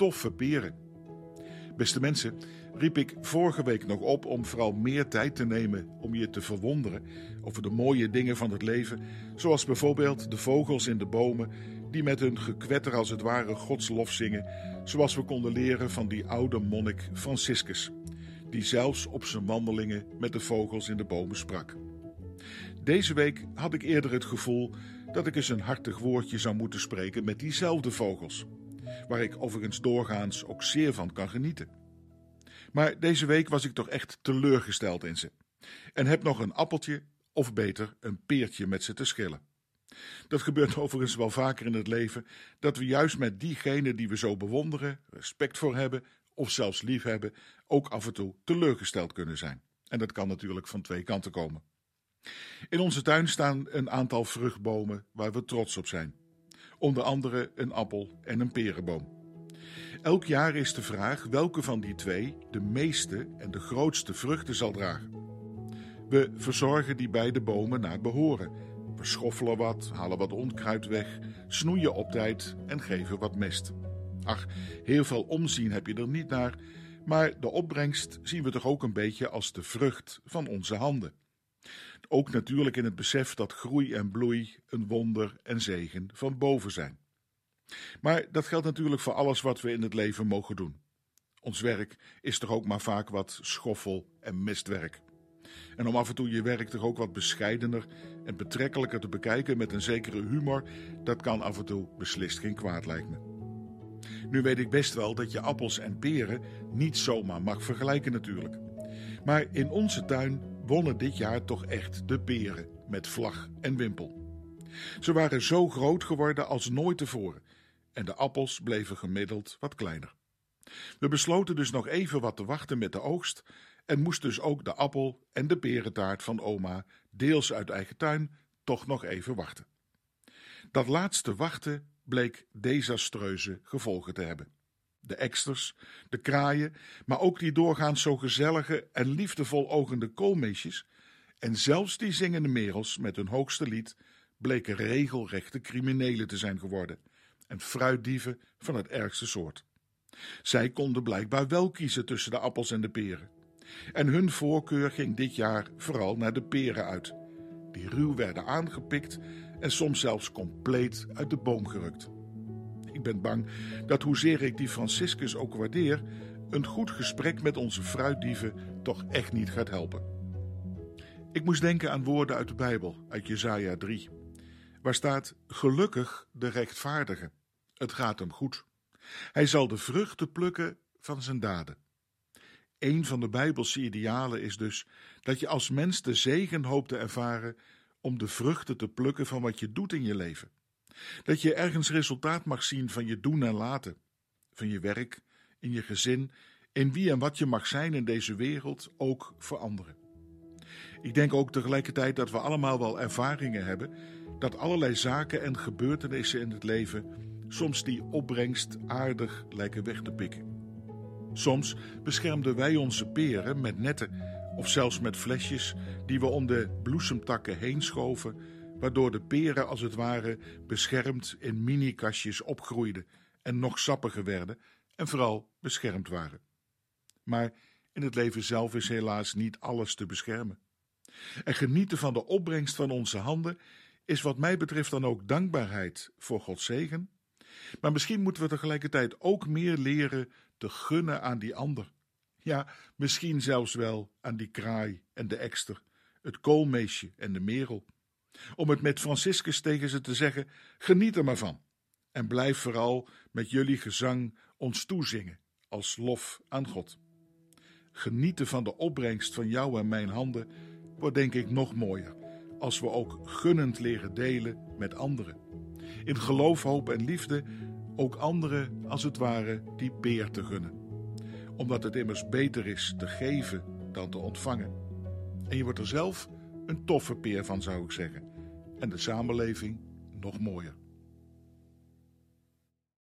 toffe peren. Beste mensen, riep ik vorige week nog op om vooral meer tijd te nemen om je te verwonderen over de mooie dingen van het leven, zoals bijvoorbeeld de vogels in de bomen die met hun gekwetter als het ware Gods lof zingen, zoals we konden leren van die oude monnik Franciscus, die zelfs op zijn wandelingen met de vogels in de bomen sprak. Deze week had ik eerder het gevoel dat ik eens een hartig woordje zou moeten spreken met diezelfde vogels, waar ik overigens doorgaans ook zeer van kan genieten. Maar deze week was ik toch echt teleurgesteld in ze en heb nog een appeltje, of beter een peertje met ze te schillen. Dat gebeurt overigens wel vaker in het leven, dat we juist met diegenen die we zo bewonderen, respect voor hebben of zelfs lief hebben, ook af en toe teleurgesteld kunnen zijn. En dat kan natuurlijk van twee kanten komen. In onze tuin staan een aantal vruchtbomen waar we trots op zijn. Onder andere een appel- en een perenboom. Elk jaar is de vraag welke van die twee de meeste en de grootste vruchten zal dragen. We verzorgen die beide bomen naar behoren. We schoffelen wat, halen wat onkruid weg, snoeien op tijd en geven wat mest. Ach, heel veel omzien heb je er niet naar, maar de opbrengst zien we toch ook een beetje als de vrucht van onze handen. Ook natuurlijk in het besef dat groei en bloei een wonder en zegen van boven zijn. Maar dat geldt natuurlijk voor alles wat we in het leven mogen doen. Ons werk is toch ook maar vaak wat schoffel en mistwerk. En om af en toe je werk toch ook wat bescheidener en betrekkelijker te bekijken met een zekere humor, dat kan af en toe beslist geen kwaad lijkt me. Nu weet ik best wel dat je appels en peren niet zomaar mag vergelijken natuurlijk. Maar in onze tuin wonnen dit jaar toch echt de peren met vlag en wimpel. Ze waren zo groot geworden als nooit tevoren en de appels bleven gemiddeld wat kleiner. We besloten dus nog even wat te wachten met de oogst en moest dus ook de appel en de perentaart van oma, deels uit eigen tuin, toch nog even wachten. Dat laatste wachten bleek desastreuze gevolgen te hebben. De eksters, de kraaien, maar ook die doorgaans zo gezellige en liefdevol ogende koolmeesjes en zelfs die zingende merels met hun hoogste lied bleken regelrechte criminelen te zijn geworden en fruitdieven van het ergste soort. Zij konden blijkbaar wel kiezen tussen de appels en de peren. En hun voorkeur ging dit jaar vooral naar de peren uit, die ruw werden aangepikt en soms zelfs compleet uit de boom gerukt. Ik ben bang dat hoezeer ik die Franciscus ook waardeer, een goed gesprek met onze fruitdieven toch echt niet gaat helpen. Ik moest denken aan woorden uit de Bijbel, uit Jesaja 3, waar staat: Gelukkig de rechtvaardige. Het gaat hem goed. Hij zal de vruchten plukken van zijn daden. Een van de Bijbelse idealen is dus dat je als mens de zegen hoopt te ervaren om de vruchten te plukken van wat je doet in je leven. Dat je ergens resultaat mag zien van je doen en laten, van je werk, in je gezin, in wie en wat je mag zijn in deze wereld, ook voor anderen. Ik denk ook tegelijkertijd dat we allemaal wel ervaringen hebben dat allerlei zaken en gebeurtenissen in het leven soms die opbrengst aardig lijken weg te pikken. Soms beschermden wij onze peren met netten of zelfs met flesjes die we om de bloesemtakken heen schoven, waardoor de peren als het ware beschermd in mini-kastjes opgroeiden en nog sappiger werden en vooral beschermd waren. Maar in het leven zelf is helaas niet alles te beschermen. En genieten van de opbrengst van onze handen is wat mij betreft dan ook dankbaarheid voor Gods zegen maar misschien moeten we tegelijkertijd ook meer leren te gunnen aan die ander. Ja, misschien zelfs wel aan die kraai en de ekster, het koolmeesje en de merel. Om het met Franciscus tegen ze te zeggen: geniet er maar van. En blijf vooral met jullie gezang ons toezingen als lof aan God. Genieten van de opbrengst van jou en mijn handen wordt denk ik nog mooier als we ook gunnend leren delen met anderen in geloof, hoop en liefde ook anderen als het ware die peer te gunnen. Omdat het immers beter is te geven dan te ontvangen. En je wordt er zelf een toffe peer van, zou ik zeggen. En de samenleving nog mooier.